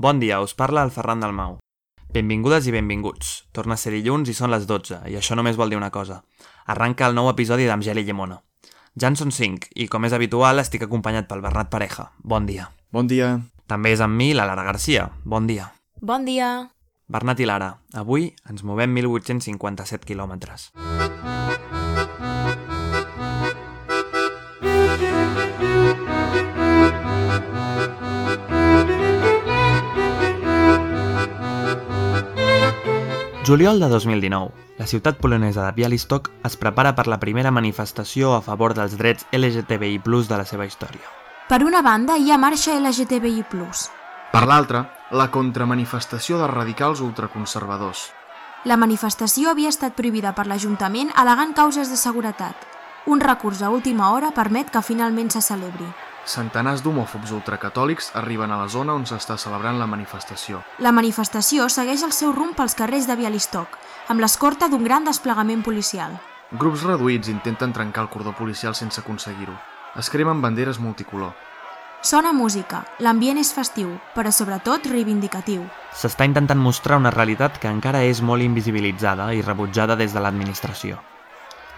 Bon dia, us parla el Ferran Dalmau. Benvingudes i benvinguts. Torna a ser dilluns i són les 12, i això només vol dir una cosa. Arranca el nou episodi d'Amgeli Llimona. Ja en són 5, i com és habitual estic acompanyat pel Bernat Pareja. Bon dia. Bon dia. També és amb mi la Lara Garcia. Bon dia. Bon dia. Bernat i Lara, avui ens movem 1857 quilòmetres. Juliol de 2019. La ciutat polonesa de Bialystok es prepara per la primera manifestació a favor dels drets LGTBI+, de la seva història. Per una banda, hi ha marxa LGTBI+. Per l'altra, la contramanifestació de radicals ultraconservadors. La manifestació havia estat prohibida per l'Ajuntament al·legant causes de seguretat. Un recurs a última hora permet que finalment se celebri. Centenars d'homòfobs ultracatòlics arriben a la zona on s'està celebrant la manifestació. La manifestació segueix el seu rumb pels carrers de Bialystok, amb l'escorta d'un gran desplegament policial. Grups reduïts intenten trencar el cordó policial sense aconseguir-ho. Es cremen banderes multicolor. Sona música, l'ambient és festiu, però sobretot reivindicatiu. S'està intentant mostrar una realitat que encara és molt invisibilitzada i rebutjada des de l'administració.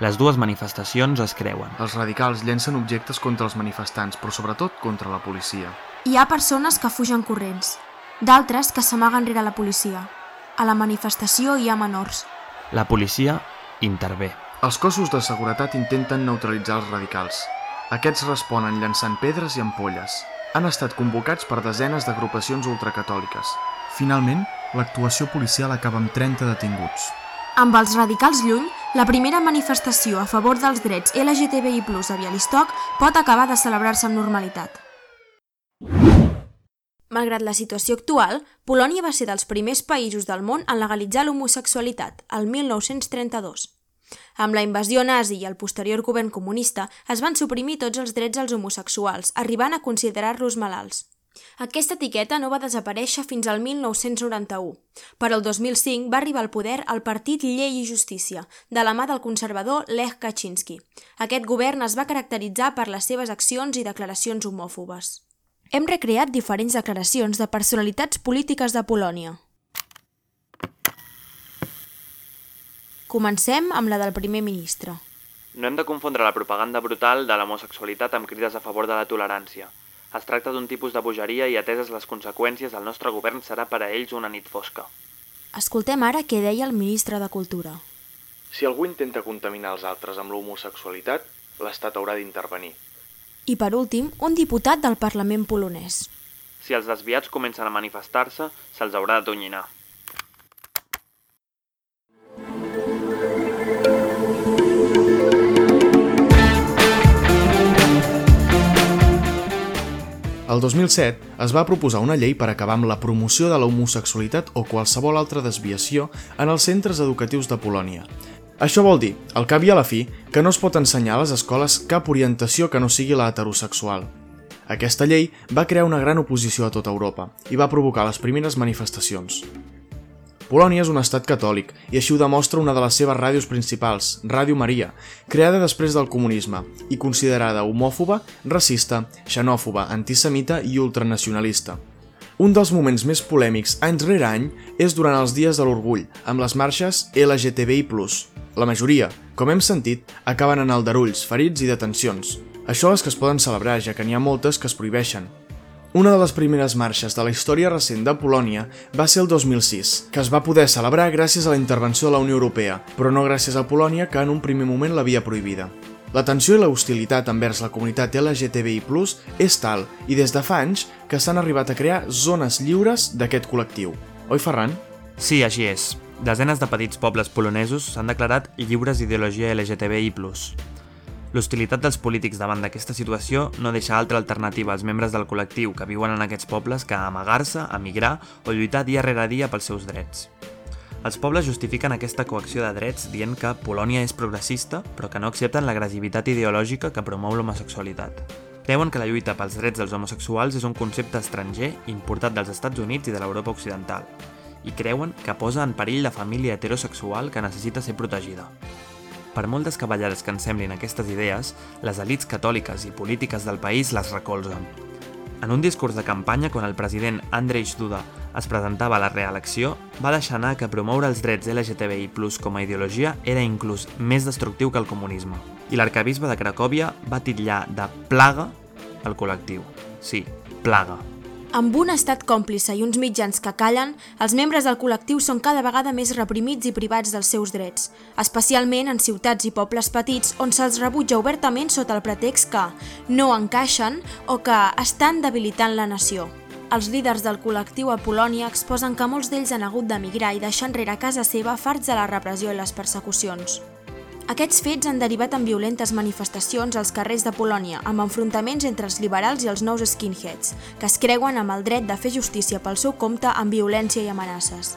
Les dues manifestacions es creuen. Els radicals llencen objectes contra els manifestants, però sobretot contra la policia. Hi ha persones que fugen corrents, d'altres que s'amaguen rere la policia. A la manifestació hi ha menors. La policia intervé. Els cossos de seguretat intenten neutralitzar els radicals. Aquests responen llançant pedres i ampolles. Han estat convocats per desenes d'agrupacions ultracatòliques. Finalment, l'actuació policial acaba amb 30 detinguts. Amb els radicals lluny, la primera manifestació a favor dels drets LGTBI+, a Bialystok pot acabar de celebrar-se amb normalitat. Malgrat la situació actual, Polònia va ser dels primers països del món en legalitzar l'homosexualitat, el 1932. Amb la invasió nazi i el posterior govern comunista es van suprimir tots els drets als homosexuals, arribant a considerar-los malalts. Aquesta etiqueta no va desaparèixer fins al 1991. Per al 2005 va arribar al poder el partit Llei i Justícia, de la mà del conservador Lech Kaczynski. Aquest govern es va caracteritzar per les seves accions i declaracions homòfobes. Hem recreat diferents declaracions de personalitats polítiques de Polònia. Comencem amb la del primer ministre. No hem de confondre la propaganda brutal de l'homosexualitat amb crides a favor de la tolerància. Es tracta d'un tipus de bogeria i ateses les conseqüències, el nostre govern serà per a ells una nit fosca. Escoltem ara què deia el ministre de Cultura. Si algú intenta contaminar els altres amb l'homosexualitat, l'Estat haurà d'intervenir. I per últim, un diputat del Parlament polonès. Si els desviats comencen a manifestar-se, se'ls haurà de El 2007 es va proposar una llei per acabar amb la promoció de l'homosexualitat o qualsevol altra desviació en els centres educatius de Polònia. Això vol dir, al cap i a la fi, que no es pot ensenyar a les escoles cap orientació que no sigui la heterosexual. Aquesta llei va crear una gran oposició a tota Europa i va provocar les primeres manifestacions. Polònia és un estat catòlic i així ho demostra una de les seves ràdios principals, Ràdio Maria, creada després del comunisme i considerada homòfoba, racista, xenòfoba, antisemita i ultranacionalista. Un dels moments més polèmics any rere any és durant els dies de l'orgull, amb les marxes LGTBI+. La majoria, com hem sentit, acaben en aldarulls, ferits i detencions. Això les que es poden celebrar, ja que n'hi ha moltes que es prohibeixen. Una de les primeres marxes de la història recent de Polònia va ser el 2006, que es va poder celebrar gràcies a la intervenció de la Unió Europea, però no gràcies a Polònia, que en un primer moment l'havia prohibida. La tensió i la hostilitat envers la comunitat LGTBI+, és tal, i des de fa anys, que s'han arribat a crear zones lliures d'aquest col·lectiu. Oi, Ferran? Sí, així és. Desenes de petits pobles polonesos s'han declarat lliures d'ideologia LGTBI+. L'hostilitat dels polítics davant d'aquesta situació no deixa altra alternativa als membres del col·lectiu que viuen en aquests pobles que amagar-se, emigrar o lluitar dia rere dia pels seus drets. Els pobles justifiquen aquesta coacció de drets dient que Polònia és progressista, però que no accepten l'agressivitat ideològica que promou l'homosexualitat. Creuen que la lluita pels drets dels homosexuals és un concepte estranger importat dels Estats Units i de l'Europa Occidental, i creuen que posa en perill la família heterosexual que necessita ser protegida. Per molt descabellades que ens semblin aquestes idees, les elites catòliques i polítiques del país les recolzen. En un discurs de campanya, quan el president Andrzej Duda es presentava a la reelecció, va deixar anar que promoure els drets LGTBI+, com a ideologia era inclús més destructiu que el comunisme. I l'arcabisbe de Cracòvia va titllar de plaga el col·lectiu. Sí, plaga. Amb un estat còmplice i uns mitjans que callen, els membres del col·lectiu són cada vegada més reprimits i privats dels seus drets, especialment en ciutats i pobles petits on se'ls rebutja obertament sota el pretext que no encaixen o que estan debilitant la nació. Els líders del col·lectiu a Polònia exposen que molts d'ells han hagut d'emigrar i deixar enrere casa seva farts de la repressió i les persecucions. Aquests fets han derivat en violentes manifestacions als carrers de Polònia, amb enfrontaments entre els liberals i els nous skinheads, que es creuen amb el dret de fer justícia pel seu compte amb violència i amenaces.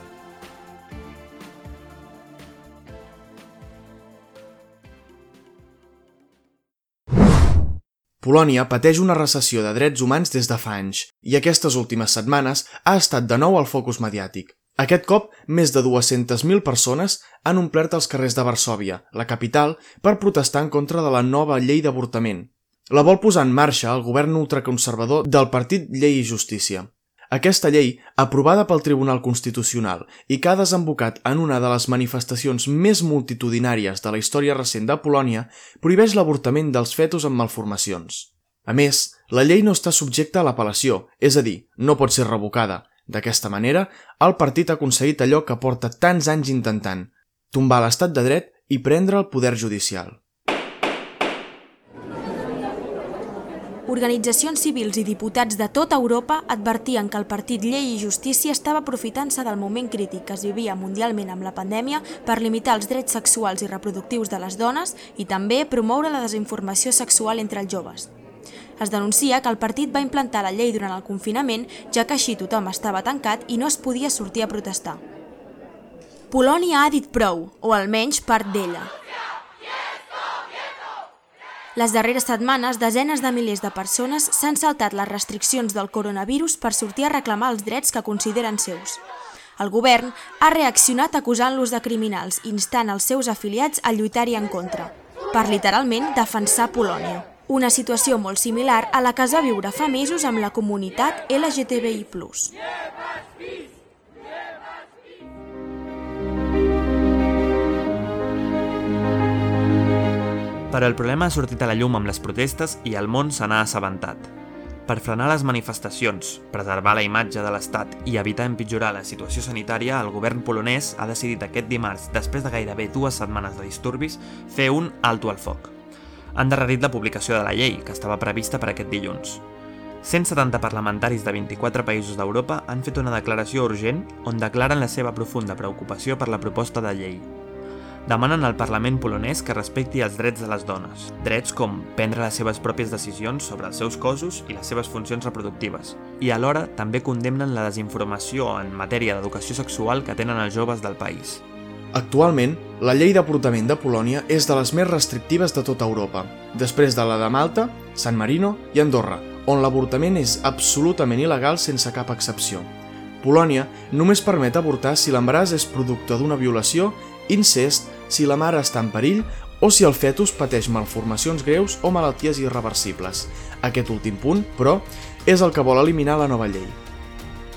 Polònia pateix una recessió de drets humans des de fa anys i aquestes últimes setmanes ha estat de nou al focus mediàtic. Aquest cop, més de 200.000 persones han omplert els carrers de Varsòvia, la capital, per protestar en contra de la nova llei d'avortament. La vol posar en marxa el govern ultraconservador del partit Llei i Justícia. Aquesta llei, aprovada pel Tribunal Constitucional i que ha desembocat en una de les manifestacions més multitudinàries de la història recent de Polònia, prohibeix l'avortament dels fetos amb malformacions. A més, la llei no està subjecta a l'apel·lació, és a dir, no pot ser revocada, D'aquesta manera, el partit ha aconseguit allò que porta tants anys intentant, tombar l'estat de dret i prendre el poder judicial. Organitzacions civils i diputats de tota Europa advertien que el partit Llei i Justícia estava aprofitant-se del moment crític que es vivia mundialment amb la pandèmia per limitar els drets sexuals i reproductius de les dones i també promoure la desinformació sexual entre els joves. Es denuncia que el partit va implantar la llei durant el confinament, ja que així tothom estava tancat i no es podia sortir a protestar. Polònia ha dit prou, o almenys part d'ella. Les darreres setmanes, desenes de milers de persones s'han saltat les restriccions del coronavirus per sortir a reclamar els drets que consideren seus. El govern ha reaccionat acusant-los de criminals, instant els seus afiliats a lluitar-hi en contra, per literalment defensar Polònia. Una situació molt similar a la que es va viure fa mesos amb la comunitat LGTBI+. Però el problema ha sortit a la llum amb les protestes i el món se n'ha assabentat. Per frenar les manifestacions, preservar la imatge de l'Estat i evitar empitjorar la situació sanitària, el govern polonès ha decidit aquest dimarts, després de gairebé dues setmanes de disturbis, fer un alto al foc han endarrerit la publicació de la llei, que estava prevista per aquest dilluns. 170 parlamentaris de 24 països d'Europa han fet una declaració urgent on declaren la seva profunda preocupació per la proposta de llei. Demanen al Parlament polonès que respecti els drets de les dones, drets com prendre les seves pròpies decisions sobre els seus cossos i les seves funcions reproductives, i alhora també condemnen la desinformació en matèria d'educació sexual que tenen els joves del país. Actualment, la llei d'aportament de Polònia és de les més restrictives de tota Europa, després de la de Malta, San Marino i Andorra, on l'avortament és absolutament il·legal sense cap excepció. Polònia només permet avortar si l'embaràs és producte d'una violació, incest, si la mare està en perill o si el fetus pateix malformacions greus o malalties irreversibles. Aquest últim punt, però, és el que vol eliminar la nova llei.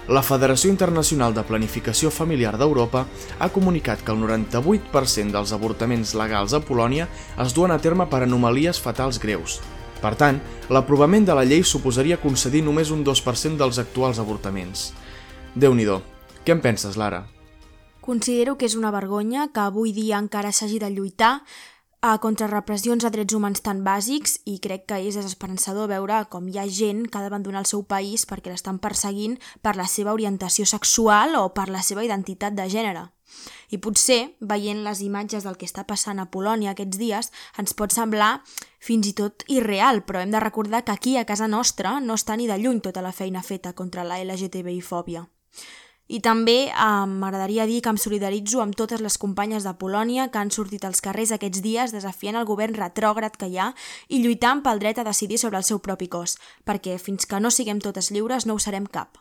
La Federació Internacional de Planificació Familiar d'Europa ha comunicat que el 98% dels avortaments legals a Polònia es duen a terme per anomalies fatals greus. Per tant, l'aprovament de la llei suposaria concedir només un 2% dels actuals avortaments. déu nhi Què en penses, Lara? Considero que és una vergonya que avui dia encara s'hagi de lluitar a contra repressions a drets humans tan bàsics i crec que és desesperançador veure com hi ha gent que ha d'abandonar el seu país perquè l'estan perseguint per la seva orientació sexual o per la seva identitat de gènere. I potser, veient les imatges del que està passant a Polònia aquests dies, ens pot semblar fins i tot irreal, però hem de recordar que aquí, a casa nostra, no està ni de lluny tota la feina feta contra la LGTBI-fòbia. I també eh, m'agradaria dir que em solidaritzo amb totes les companyes de Polònia que han sortit als carrers aquests dies desafiant el govern retrògrad que hi ha i lluitant pel dret a decidir sobre el seu propi cos, perquè fins que no siguem totes lliures no ho serem cap.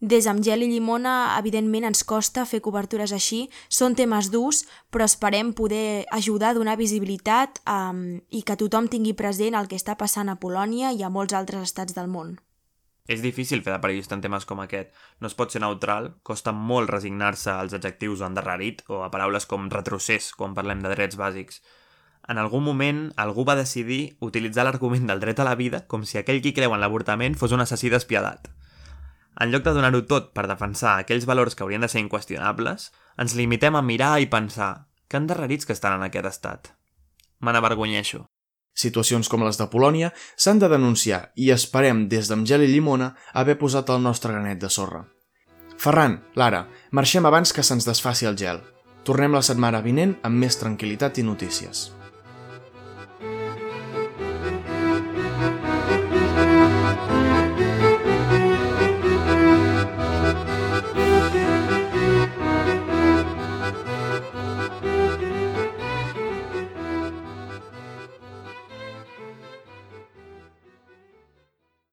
Des amb gel i llimona, evidentment ens costa fer cobertures així, són temes durs, però esperem poder ajudar a donar visibilitat um, i que tothom tingui present el que està passant a Polònia i a molts altres estats del món. És difícil fer de periodista en temes com aquest. No es pot ser neutral, costa molt resignar-se als adjectius endarrerit o a paraules com retrocés quan parlem de drets bàsics. En algun moment, algú va decidir utilitzar l'argument del dret a la vida com si aquell qui creu en l'avortament fos un assassí despiadat. En lloc de donar-ho tot per defensar aquells valors que haurien de ser inqüestionables, ens limitem a mirar i pensar que endarrerits que estan en aquest estat. Me n'avergonyeixo. Situacions com les de Polònia s'han de denunciar i esperem des d'Amgel i Llimona haver posat el nostre granet de sorra. Ferran, Lara, marxem abans que se'ns desfaci el gel. Tornem la setmana vinent amb més tranquil·litat i notícies.